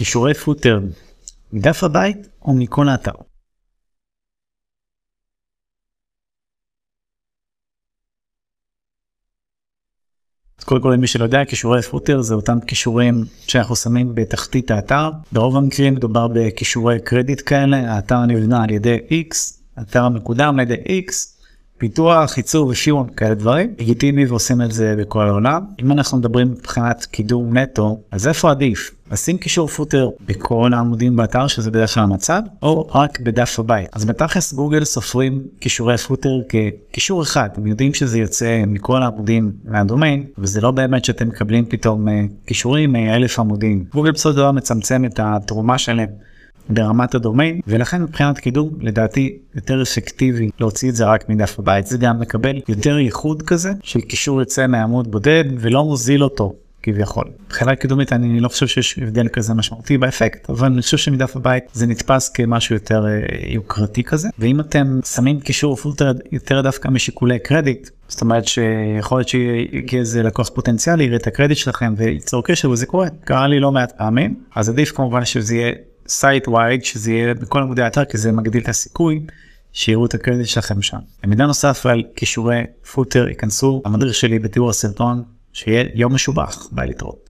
קישורי פוטר מדף הבית או מכל האתר. אז קודם כל למי שלא יודע קישורי פוטר זה אותם קישורים שאנחנו שמים בתחתית האתר ברוב המקרים מדובר בקישורי קרדיט כאלה האתר נבנה על ידי x האתר מקודם על ידי x פיתוח, ייצור ושיעור כאלה דברים, לגיטימי ועושים את זה בכל העולם. אם אנחנו מדברים מבחינת קידום נטו, אז איפה עדיף? לשים קישור פוטר בכל העמודים באתר שזה בדרך כלל המצב, או רק בדף הבית. אז בתכלס גוגל סופרים קישורי פוטר כקישור אחד, הם יודעים שזה יוצא מכל העמודים מהדומיין, וזה לא באמת שאתם מקבלים פתאום אה, קישורים מאלף עמודים. גוגל בסופו של דבר מצמצם את התרומה שלהם. ברמת הדומיין ולכן מבחינת קידום לדעתי יותר אפקטיבי להוציא את זה רק מדף הבית. זה גם מקבל יותר ייחוד כזה של קישור יוצא מעמוד בודד ולא מוזיל אותו כביכול. מבחינה קידומית אני לא חושב שיש הבדל כזה משמעותי באפקט אבל אני חושב שמדף הבית זה נתפס כמשהו יותר אה, יוקרתי כזה. ואם אתם שמים קישור footer יותר דווקא משיקולי קרדיט זאת אומרת שיכול להיות שיגיע איזה לקוח פוטנציאלי יראה את הקרדיט שלכם וייצור קשר וזה קורה. קרה לי לא מעט פעמים אז עדיף כמובן שזה יהיה site wide שזה יהיה בכל עמודי האתר כי זה מגדיל את הסיכוי שיראו את הקרדיט שלכם שם. מידע נוסף על קישורי footer ייכנסו למדריך שלי בתיאור הסרטון שיהיה יום משובח ביי להתראות.